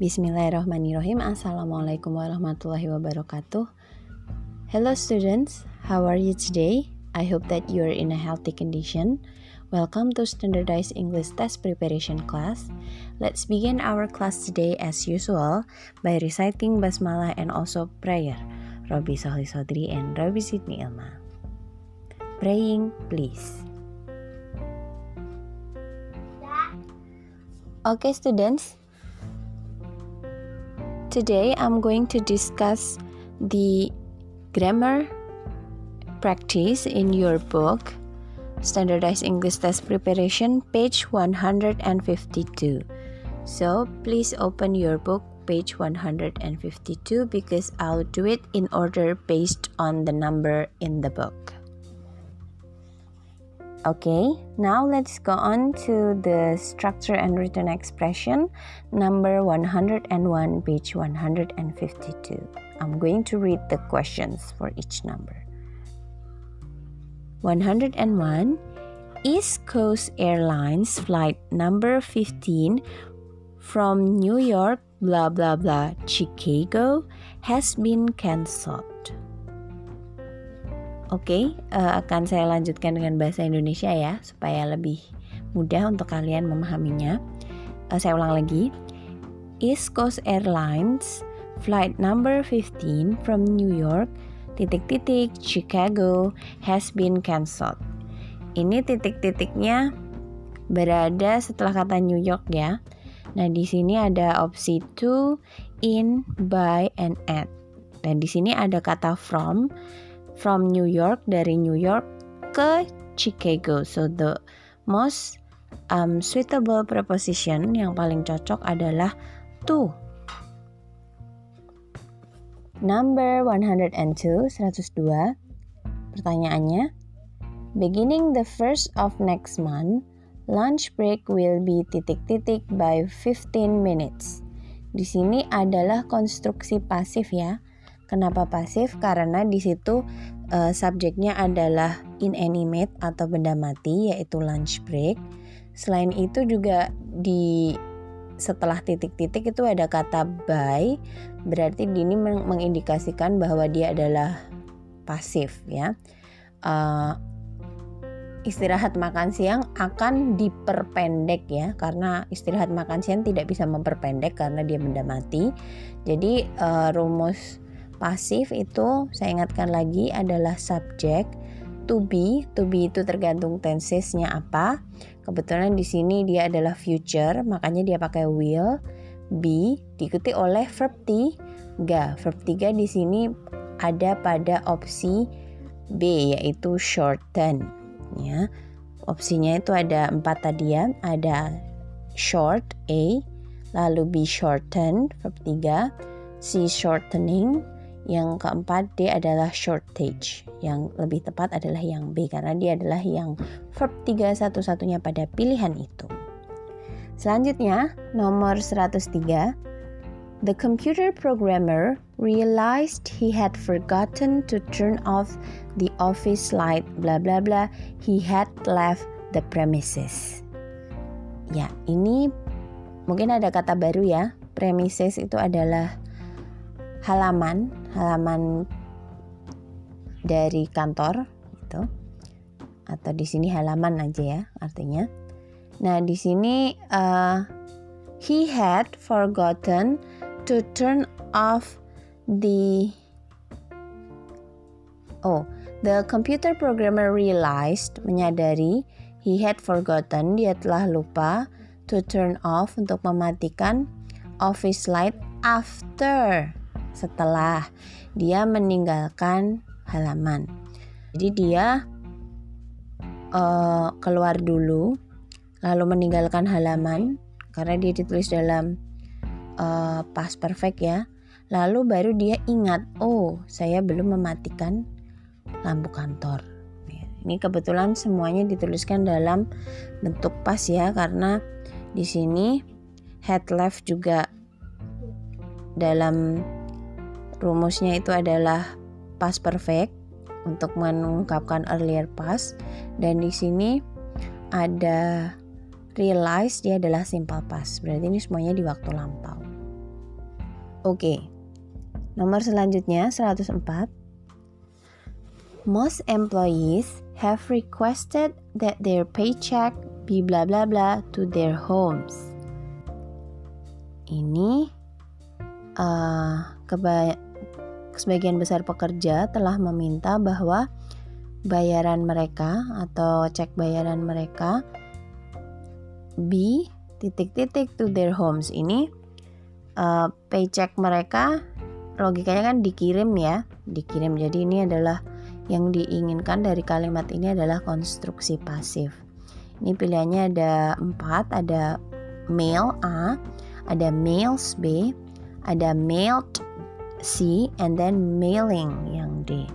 Bismillahirrahmanirrahim. Assalamualaikum warahmatullahi wabarakatuh. Hello students, how are you today? I hope that you are in a healthy condition. Welcome to Standardized English Test Preparation class. Let's begin our class today as usual by reciting basmalah and also prayer. Robi Sohli Sodri and Robi Sidney Ilma. Praying, please. Okay, students. Today I'm going to discuss the grammar practice in your book Standardized English Test Preparation page 152. So please open your book page 152 because I'll do it in order based on the number in the book. Okay, now let's go on to the structure and written expression number 101, page 152. I'm going to read the questions for each number. 101 East Coast Airlines flight number 15 from New York blah blah blah Chicago has been cancelled. Oke, okay, uh, eh, akan saya lanjutkan dengan bahasa Indonesia ya, supaya lebih mudah untuk kalian memahaminya. Uh, saya ulang lagi. East Coast Airlines flight number 15 from New York titik-titik Chicago has been cancelled. Ini titik-titiknya berada setelah kata New York ya. Nah, di sini ada opsi to, in, by, and at. Dan di sini ada kata from from New York dari New York ke Chicago. So the most um, suitable preposition yang paling cocok adalah to. Number 102, 102. Pertanyaannya, beginning the first of next month, lunch break will be titik-titik by 15 minutes. Di sini adalah konstruksi pasif ya. Kenapa pasif? Karena di situ uh, subjeknya adalah inanimate atau benda mati yaitu lunch break. Selain itu juga di setelah titik-titik itu ada kata by, berarti ini mengindikasikan bahwa dia adalah pasif ya. Uh, istirahat makan siang akan diperpendek ya karena istirahat makan siang tidak bisa memperpendek karena dia benda mati. Jadi uh, rumus Pasif itu saya ingatkan lagi adalah subjek to be. To be itu tergantung tensesnya apa. Kebetulan di sini dia adalah future, makanya dia pakai will. Be diikuti oleh verb tiga. Verb tiga di sini ada pada opsi B yaitu shorten ya. Opsinya itu ada empat tadi ya, ada short A, lalu be shortened verb 3, C shortening, yang keempat D adalah shortage. Yang lebih tepat adalah yang B karena dia adalah yang verb 3 satu-satunya pada pilihan itu. Selanjutnya, nomor 103. The computer programmer realized he had forgotten to turn off the office light bla bla bla. He had left the premises. Ya, ini mungkin ada kata baru ya. Premises itu adalah halaman halaman dari kantor gitu atau di sini halaman aja ya artinya. Nah di sini uh, he had forgotten to turn off the oh the computer programmer realized menyadari he had forgotten dia telah lupa to turn off untuk mematikan office light after setelah dia meninggalkan halaman. Jadi dia uh, keluar dulu, lalu meninggalkan halaman karena dia ditulis dalam uh, past perfect ya. Lalu baru dia ingat, oh saya belum mematikan lampu kantor. Ini kebetulan semuanya dituliskan dalam bentuk pas ya karena di sini head left juga dalam Rumusnya itu adalah past perfect untuk mengungkapkan earlier past dan di sini ada realize dia adalah simple past. Berarti ini semuanya di waktu lampau. Oke. Nomor selanjutnya 104. Most employees have requested that their paycheck be bla bla bla to their homes. Ini uh, sebagian besar pekerja telah meminta bahwa bayaran mereka atau cek bayaran mereka be titik-titik to their homes. Ini uh, paycheck mereka logikanya kan dikirim ya dikirim. Jadi ini adalah yang diinginkan dari kalimat ini adalah konstruksi pasif. Ini pilihannya ada empat ada mail A ada mails B ada mailed C and then mailing yang D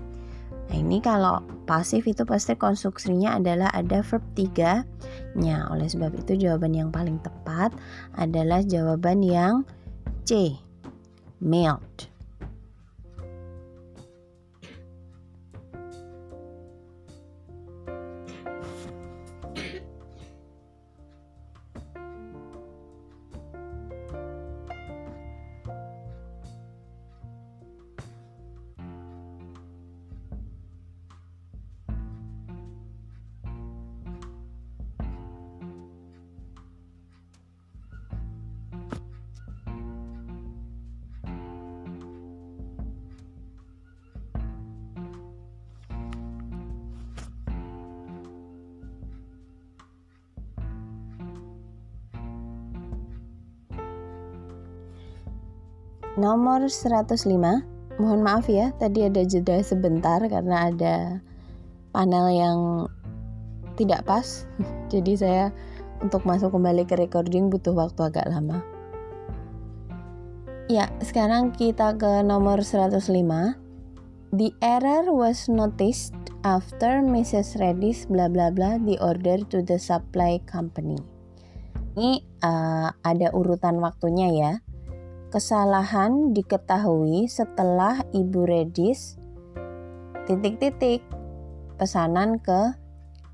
Nah ini kalau pasif itu pasti konstruksinya adalah ada verb 3 nya Oleh sebab itu jawaban yang paling tepat adalah jawaban yang C. Melt. Nomor 105. Mohon maaf ya, tadi ada jeda sebentar karena ada panel yang tidak pas. Jadi saya untuk masuk kembali ke recording butuh waktu agak lama. Ya, sekarang kita ke nomor 105. The error was noticed after Mrs. Redis bla bla bla the order to the supply company. Ini uh, ada urutan waktunya ya. Kesalahan diketahui setelah Ibu Redis titik-titik pesanan ke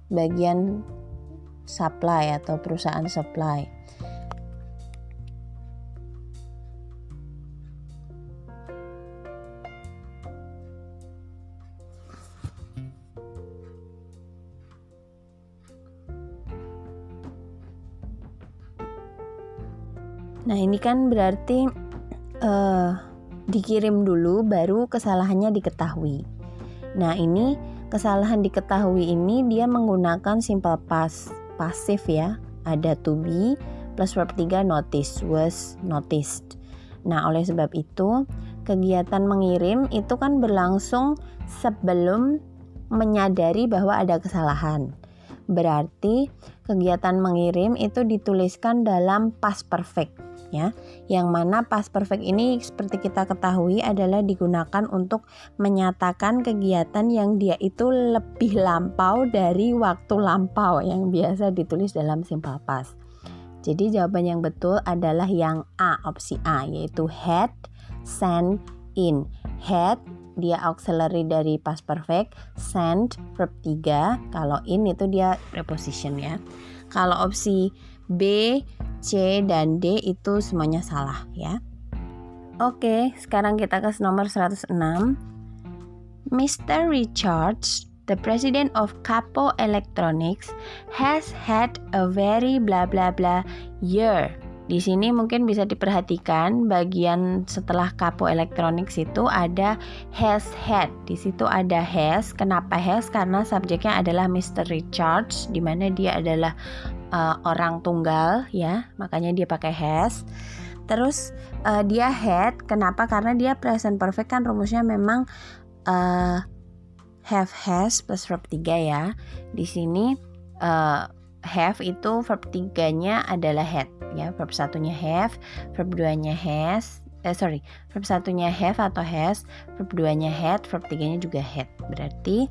bagian supply atau perusahaan supply. Nah, ini kan berarti uh, dikirim dulu baru kesalahannya diketahui. Nah, ini kesalahan diketahui ini dia menggunakan simple past pasif ya. Ada to be plus verb 3 notice was noticed. Nah, oleh sebab itu kegiatan mengirim itu kan berlangsung sebelum menyadari bahwa ada kesalahan. Berarti kegiatan mengirim itu dituliskan dalam past perfect ya. Yang mana past perfect ini seperti kita ketahui adalah digunakan untuk menyatakan kegiatan yang dia itu lebih lampau dari waktu lampau yang biasa ditulis dalam simple past. Jadi jawaban yang betul adalah yang A, opsi A yaitu had, send, in. Had dia auxiliary dari past perfect, send verb 3, kalau in itu dia preposition ya. Kalau opsi B, C, dan D itu semuanya salah ya. Oke, sekarang kita ke nomor 106. Mr. Richards, the president of Capo Electronics, has had a very bla bla bla year. Di sini mungkin bisa diperhatikan bagian setelah Capo Electronics itu ada has had. Di situ ada has. Kenapa has? Karena subjeknya adalah Mr. Richards, di mana dia adalah uh, orang tunggal ya, makanya dia pakai has. Terus uh, dia had, kenapa? Karena dia present perfect kan rumusnya memang uh, have has plus verb 3 ya. Di sini uh, have itu verb 3-nya adalah had ya. Verb satunya have, verb 2-nya has, eh sorry, verb satunya have atau has, verb 2-nya had, verb 3-nya juga had. Berarti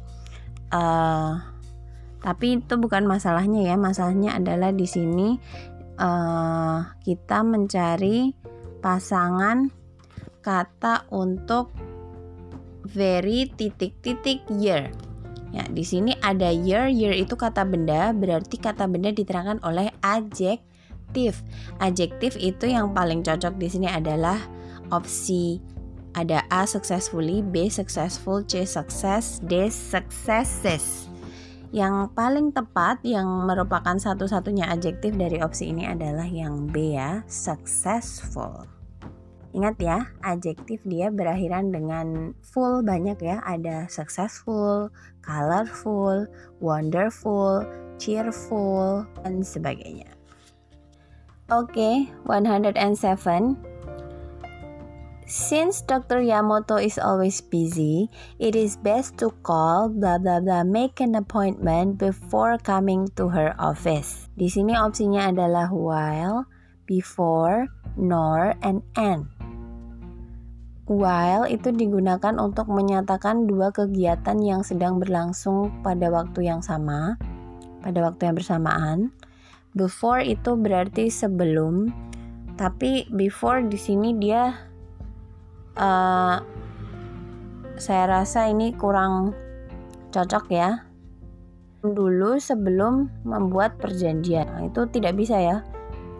uh, tapi itu bukan masalahnya ya. Masalahnya adalah di sini uh, kita mencari pasangan kata untuk very titik-titik year. Ya, di sini ada year, year itu kata benda, berarti kata benda diterangkan oleh adjektif. Adjektif itu yang paling cocok di sini adalah opsi ada A successfully, B successful, C success, D successes. Yang paling tepat yang merupakan satu-satunya adjektif dari opsi ini adalah yang B ya, successful. Ingat ya, adjektif dia berakhiran dengan full banyak ya. Ada successful, colorful, wonderful, cheerful, dan sebagainya. Oke, okay, 107. Since Dr. Yamoto is always busy, it is best to call blah blah blah make an appointment before coming to her office. Di sini opsinya adalah while, before, nor, and and. While itu digunakan untuk menyatakan dua kegiatan yang sedang berlangsung pada waktu yang sama, pada waktu yang bersamaan. Before itu berarti sebelum, tapi before di sini dia uh, saya rasa ini kurang cocok ya. Dulu sebelum membuat perjanjian. Nah, itu tidak bisa ya.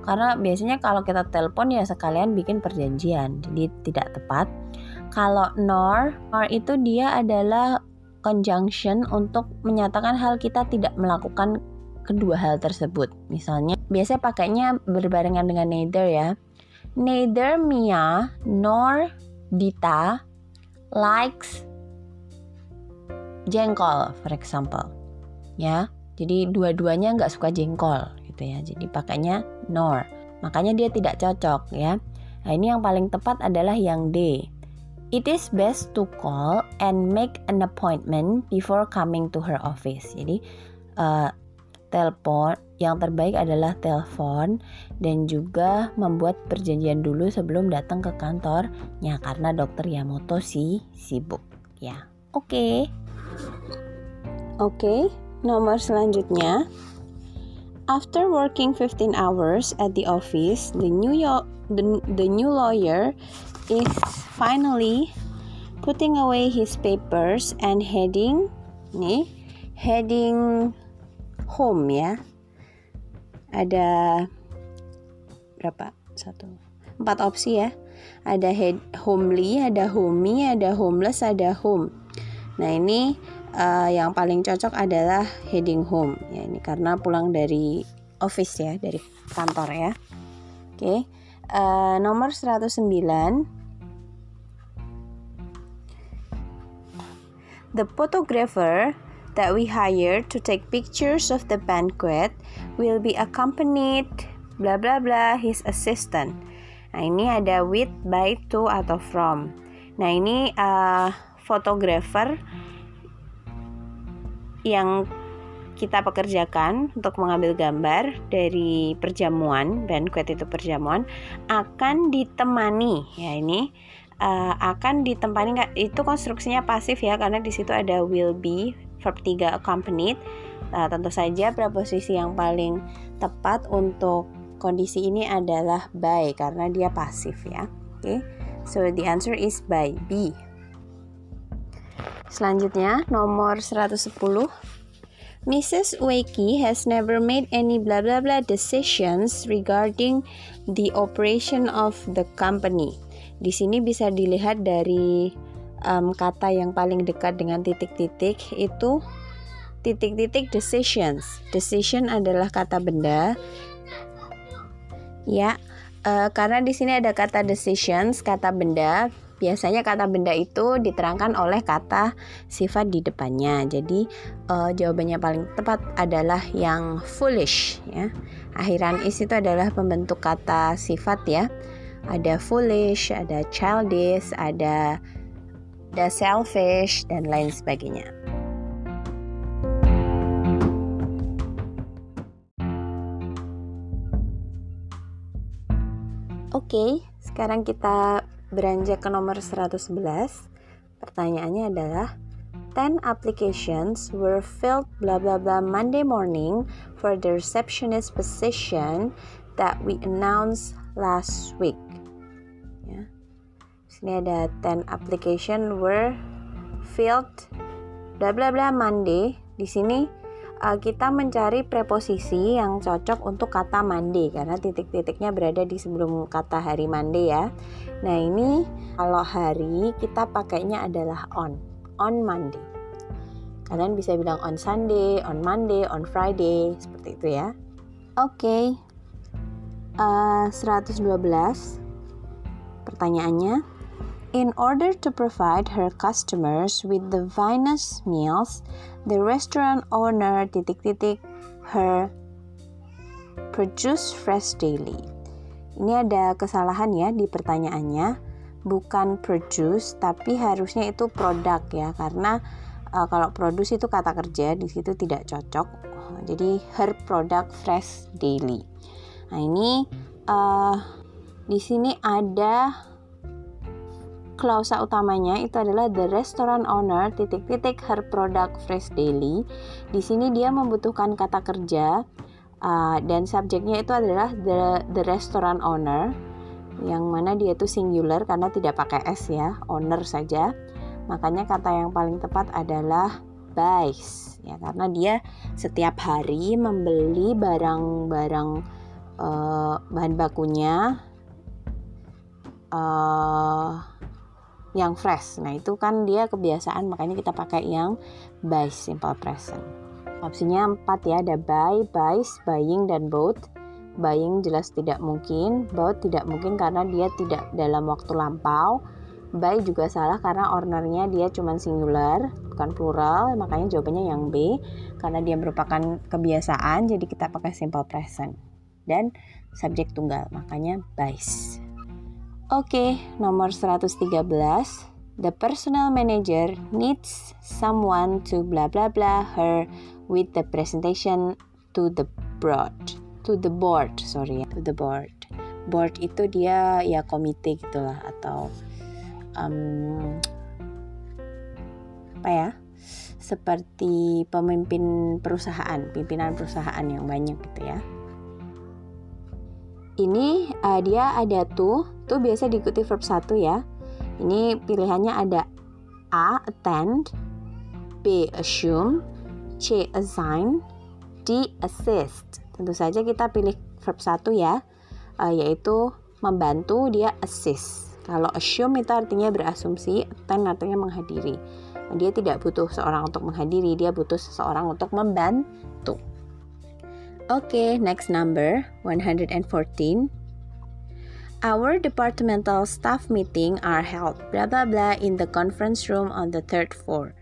Karena biasanya kalau kita telepon ya sekalian bikin perjanjian. Jadi tidak tepat. Kalau nor nor itu dia adalah conjunction untuk menyatakan hal kita tidak melakukan kedua hal tersebut. Misalnya biasanya pakainya berbarengan dengan neither ya. Neither Mia nor Dita likes jengkol, for example. Ya, jadi dua-duanya nggak suka jengkol gitu ya. Jadi pakainya nor. Makanya dia tidak cocok ya. Nah ini yang paling tepat adalah yang D. It is best to call and make an appointment before coming to her office. Jadi uh, telepon yang terbaik adalah telepon dan juga membuat perjanjian dulu sebelum datang ke kantornya karena dokter Yamoto si sibuk ya. Oke. Okay. Oke, okay, nomor selanjutnya After working 15 hours at the office, the new the, the new lawyer is finally putting away his papers and heading nih heading home ya ada berapa? Satu. Empat opsi ya. Ada head homely ada homey ada homeless ada home. Nah ini uh, yang paling cocok adalah heading home. Ya ini karena pulang dari office ya dari kantor ya. Oke. Okay. uh, nomor 109 The photographer that we hire to take pictures of the banquet will be accompanied bla bla bla his assistant. Nah, ini ada with, by, to atau from. Nah, ini uh, fotografer yang kita pekerjakan untuk mengambil gambar dari perjamuan, banquet itu perjamuan akan ditemani ya ini uh, akan ditemani itu konstruksinya pasif ya karena di situ ada will be verb 3 accompanied. Nah, tentu saja preposisi yang paling tepat untuk kondisi ini adalah by karena dia pasif ya. Oke. Okay? So the answer is by B. Selanjutnya nomor 110. Mrs. Wakey has never made any blah blah blah decisions regarding the operation of the company. Di sini bisa dilihat dari um, kata yang paling dekat dengan titik-titik itu titik-titik decisions. Decision adalah kata benda. Ya, uh, karena di sini ada kata decisions, kata benda. Biasanya kata benda itu diterangkan oleh kata sifat di depannya. Jadi uh, jawabannya paling tepat adalah yang foolish. Ya, akhiran is itu adalah pembentuk kata sifat ya. Ada foolish, ada childish, ada the selfish, dan lain sebagainya. Oke, sekarang kita beranjak ke nomor 111. Pertanyaannya adalah 10 applications were filled blah blah blah Monday morning for the receptionist position that we announced last week. Sini ada 10 application were filled bla bla bla Monday. Di sini uh, kita mencari preposisi yang cocok untuk kata Monday karena titik-titiknya berada di sebelum kata hari Monday ya. Nah, ini kalau hari kita pakainya adalah on, on Monday. Kalian bisa bilang on Sunday, on Monday, on Friday, seperti itu ya. Oke. Okay. Uh, 112 pertanyaannya In order to provide her customers with the finest meals, the restaurant owner titik-titik her produce fresh daily. Ini ada kesalahan ya di pertanyaannya, bukan produce tapi harusnya itu produk ya karena uh, kalau produce itu kata kerja di situ tidak cocok. Jadi her product fresh daily. Nah ini uh, di sini ada klausa utamanya itu adalah the restaurant owner titik-titik her product fresh daily. Di sini dia membutuhkan kata kerja uh, dan subjeknya itu adalah the the restaurant owner yang mana dia itu singular karena tidak pakai s ya, owner saja. Makanya kata yang paling tepat adalah buys ya karena dia setiap hari membeli barang-barang uh, bahan bakunya uh, yang fresh. Nah, itu kan dia kebiasaan makanya kita pakai yang by simple present. Opsinya 4 ya, ada buy, buys, buying dan bought. Buying jelas tidak mungkin, bought tidak mungkin karena dia tidak dalam waktu lampau. Buy juga salah karena ownernya dia cuma singular, bukan plural, makanya jawabannya yang B karena dia merupakan kebiasaan jadi kita pakai simple present. Dan subjek tunggal, makanya buys. Oke, nomor 113. The personal manager needs someone to bla bla bla her with the presentation to the board. To the board, sorry, to the board. Board itu dia ya komite gitulah atau um, apa ya? Seperti pemimpin perusahaan, pimpinan perusahaan yang banyak gitu ya ini uh, dia ada tuh, tuh biasa diikuti verb satu ya. Ini pilihannya ada A. Attend B. Assume C. Assign D. Assist Tentu saja kita pilih verb satu ya, uh, yaitu membantu dia assist. Kalau assume itu artinya berasumsi, attend artinya menghadiri. Dia tidak butuh seorang untuk menghadiri, dia butuh seseorang untuk membantu. Okay, next number 114. Our departmental staff meeting are held blah blah blah in the conference room on the third floor.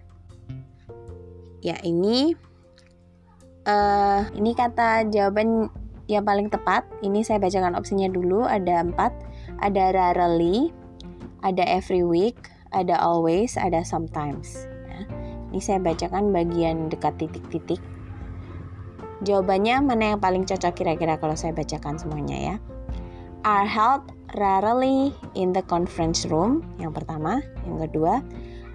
Ya, ini uh, ini kata jawaban yang paling tepat. Ini saya bacakan opsinya dulu. Ada empat. Ada rarely, ada every week, ada always, ada sometimes. Ya. Ini saya bacakan bagian dekat titik-titik. Jawabannya mana yang paling cocok kira-kira kalau saya bacakan semuanya ya. Are held rarely in the conference room. Yang pertama, yang kedua,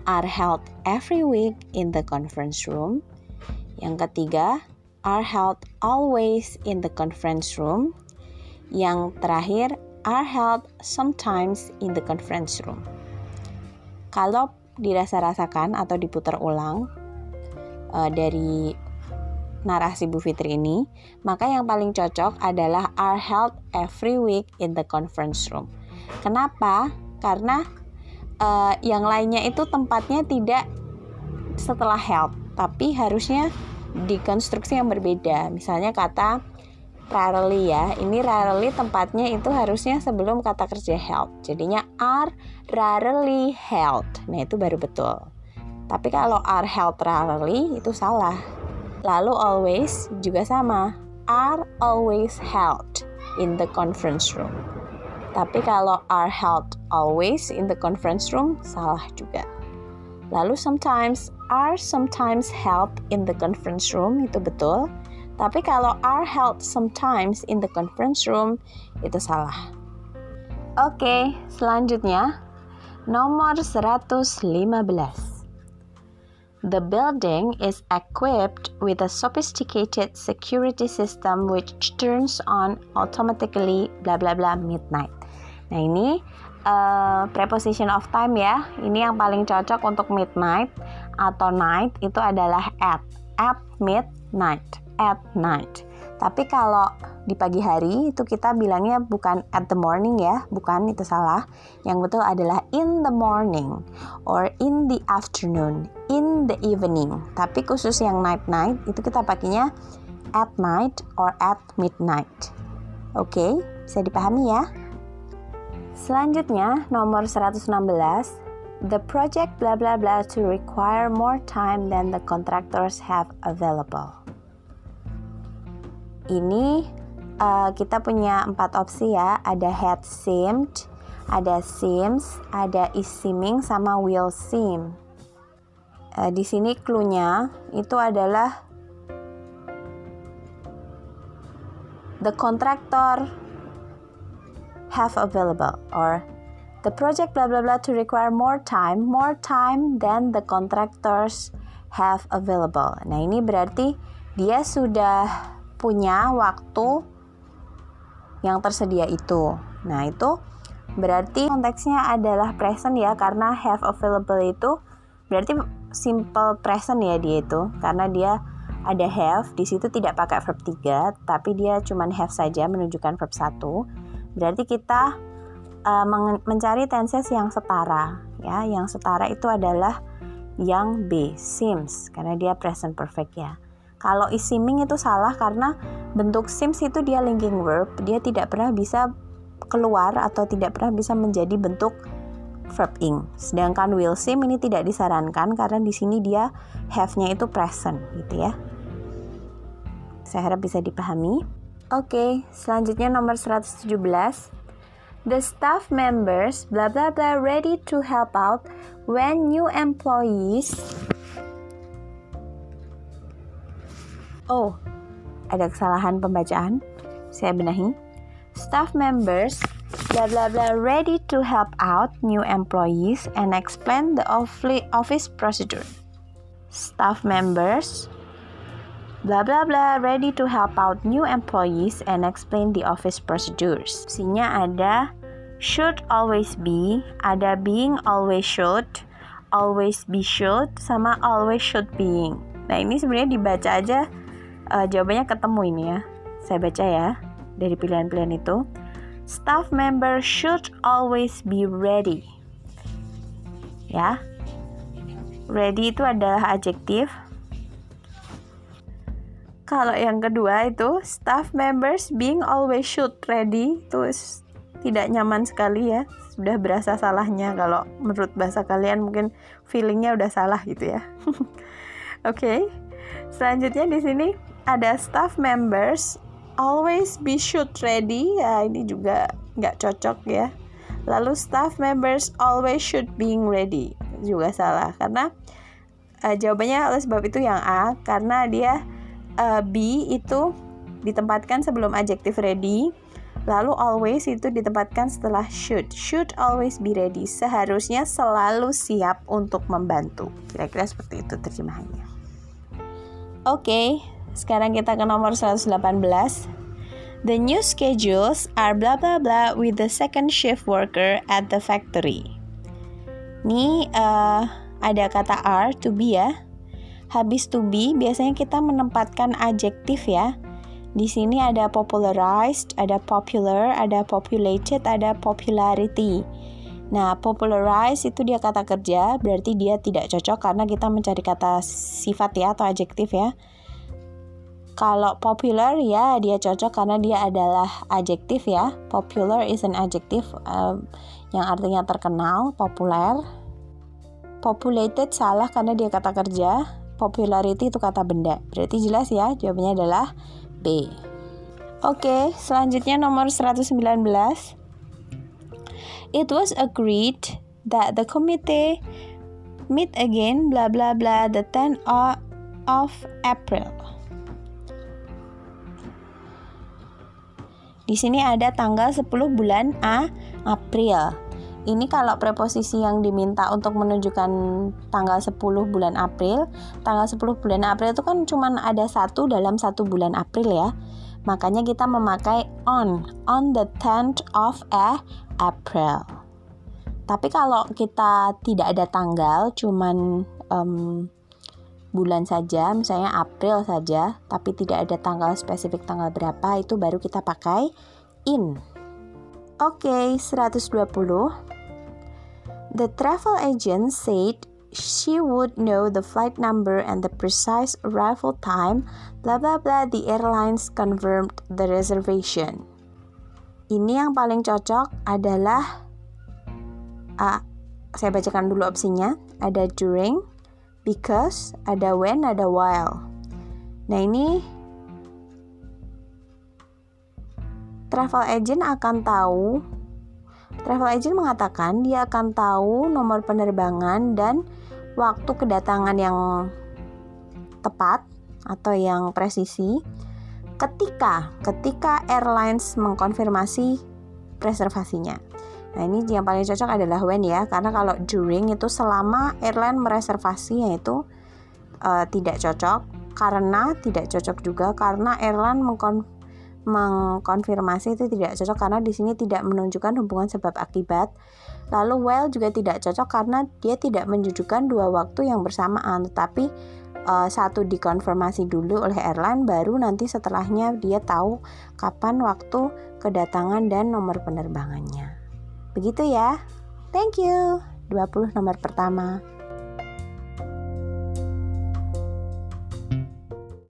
are held every week in the conference room. Yang ketiga, are held always in the conference room. Yang terakhir, are held sometimes in the conference room. Kalau dirasa-rasakan atau diputar ulang uh, dari narasi Bu Fitri ini, maka yang paling cocok adalah are held every week in the conference room. Kenapa? Karena uh, yang lainnya itu tempatnya tidak setelah held, tapi harusnya di konstruksi yang berbeda. Misalnya kata rarely ya, ini rarely tempatnya itu harusnya sebelum kata kerja held. Jadinya are rarely held. Nah itu baru betul. Tapi kalau are held rarely itu salah Lalu always juga sama, are always held in the conference room. Tapi kalau are held always in the conference room salah juga. Lalu sometimes are sometimes held in the conference room itu betul. Tapi kalau are held sometimes in the conference room itu salah. Oke, selanjutnya nomor 115. The building is equipped with a sophisticated security system which turns on automatically bla bla bla midnight. Nah, ini uh, preposition of time ya. Ini yang paling cocok untuk midnight atau night itu adalah at. At night, at night. Tapi kalau di pagi hari itu kita bilangnya bukan at the morning ya, bukan itu salah. Yang betul adalah in the morning or in the afternoon, in the evening. Tapi khusus yang night night itu kita pakainya at night or at midnight. Oke, okay, bisa dipahami ya? Selanjutnya, nomor 116. The project bla bla bla to require more time than the contractors have available. Ini uh, kita punya empat opsi ya. Ada had seemed, ada seems, ada is seeming, sama will seem. Uh, di sini clue-nya itu adalah the contractor have available or the project blah blah blah to require more time, more time than the contractors have available. Nah, ini berarti dia sudah punya waktu yang tersedia itu. Nah, itu berarti konteksnya adalah present ya karena have available itu berarti simple present ya dia itu karena dia ada have di situ tidak pakai verb 3 tapi dia cuman have saja menunjukkan verb 1 Berarti kita uh, mencari tenses yang setara ya. Yang setara itu adalah yang B, seems karena dia present perfect ya. Kalau is seeming itu salah karena bentuk seems itu dia linking verb, dia tidak pernah bisa keluar atau tidak pernah bisa menjadi bentuk verb ing. Sedangkan will seem ini tidak disarankan karena di sini dia have-nya itu present gitu ya. Saya harap bisa dipahami. Oke, selanjutnya nomor 117. The staff members bla bla bla ready to help out when new employees Oh, ada kesalahan pembacaan. Saya benahi. Staff members bla bla bla ready to help out new employees and explain the office procedure. Staff members blah blah blah ready to help out new employees and explain the office procedures. Sinya ada should always be, ada being always should, always be should, sama always should being. Nah ini sebenarnya dibaca aja uh, jawabannya ketemu ini ya. Saya baca ya dari pilihan-pilihan itu. Staff member should always be ready. Ya. Ready itu adalah adjektif kalau yang kedua itu staff members being always should ready itu tidak nyaman sekali ya. Sudah berasa salahnya kalau menurut bahasa kalian mungkin feelingnya udah salah gitu ya. Oke. okay. Selanjutnya di sini ada staff members always be should ready. Ya ini juga nggak cocok ya. Lalu staff members always should being ready juga salah karena uh, jawabannya oleh sebab itu yang A karena dia uh, be itu ditempatkan sebelum adjektif ready, lalu always itu ditempatkan setelah should. Should always be ready. Seharusnya selalu siap untuk membantu. Kira-kira seperti itu terjemahannya. Oke, okay, sekarang kita ke nomor 118. The new schedules are blah blah blah with the second shift worker at the factory. Ini uh, ada kata are to be ya habis to be biasanya kita menempatkan adjektif ya. Di sini ada popularized, ada popular, ada populated, ada popularity. Nah, popularized itu dia kata kerja, berarti dia tidak cocok karena kita mencari kata sifat ya atau adjektif ya. Kalau popular ya dia cocok karena dia adalah adjektif ya. Popular is an adjective um, yang artinya terkenal, populer. Populated salah karena dia kata kerja popularity itu kata benda. Berarti jelas ya, jawabannya adalah B. Oke, selanjutnya nomor 119. It was agreed that the committee meet again bla bla bla the 10 of April. Di sini ada tanggal 10 bulan A April. Ini kalau preposisi yang diminta untuk menunjukkan tanggal 10 bulan April, tanggal 10 bulan April itu kan cuma ada satu dalam satu bulan April ya. Makanya kita memakai on, on the 10th of a April. Tapi kalau kita tidak ada tanggal, cuman um, bulan saja, misalnya April saja, tapi tidak ada tanggal spesifik tanggal berapa, itu baru kita pakai in. Oke, okay, 120. The travel agent said she would know the flight number and the precise arrival time, blah blah blah, the airlines confirmed the reservation. Ini yang paling cocok adalah A. Saya bacakan dulu opsinya. Ada during, because, ada when, ada while. Nah, ini travel agent akan tahu travel agent mengatakan dia akan tahu nomor penerbangan dan waktu kedatangan yang tepat atau yang presisi ketika ketika airlines mengkonfirmasi reservasinya. Nah, ini yang paling cocok adalah when ya, karena kalau during itu selama airline mereservasi yaitu uh, tidak cocok karena tidak cocok juga karena airline mengkon mengkonfirmasi itu tidak cocok karena di sini tidak menunjukkan hubungan sebab akibat. Lalu well juga tidak cocok karena dia tidak menunjukkan dua waktu yang bersamaan, tetapi uh, satu dikonfirmasi dulu oleh airline baru nanti setelahnya dia tahu kapan waktu kedatangan dan nomor penerbangannya. Begitu ya. Thank you. 20 nomor pertama.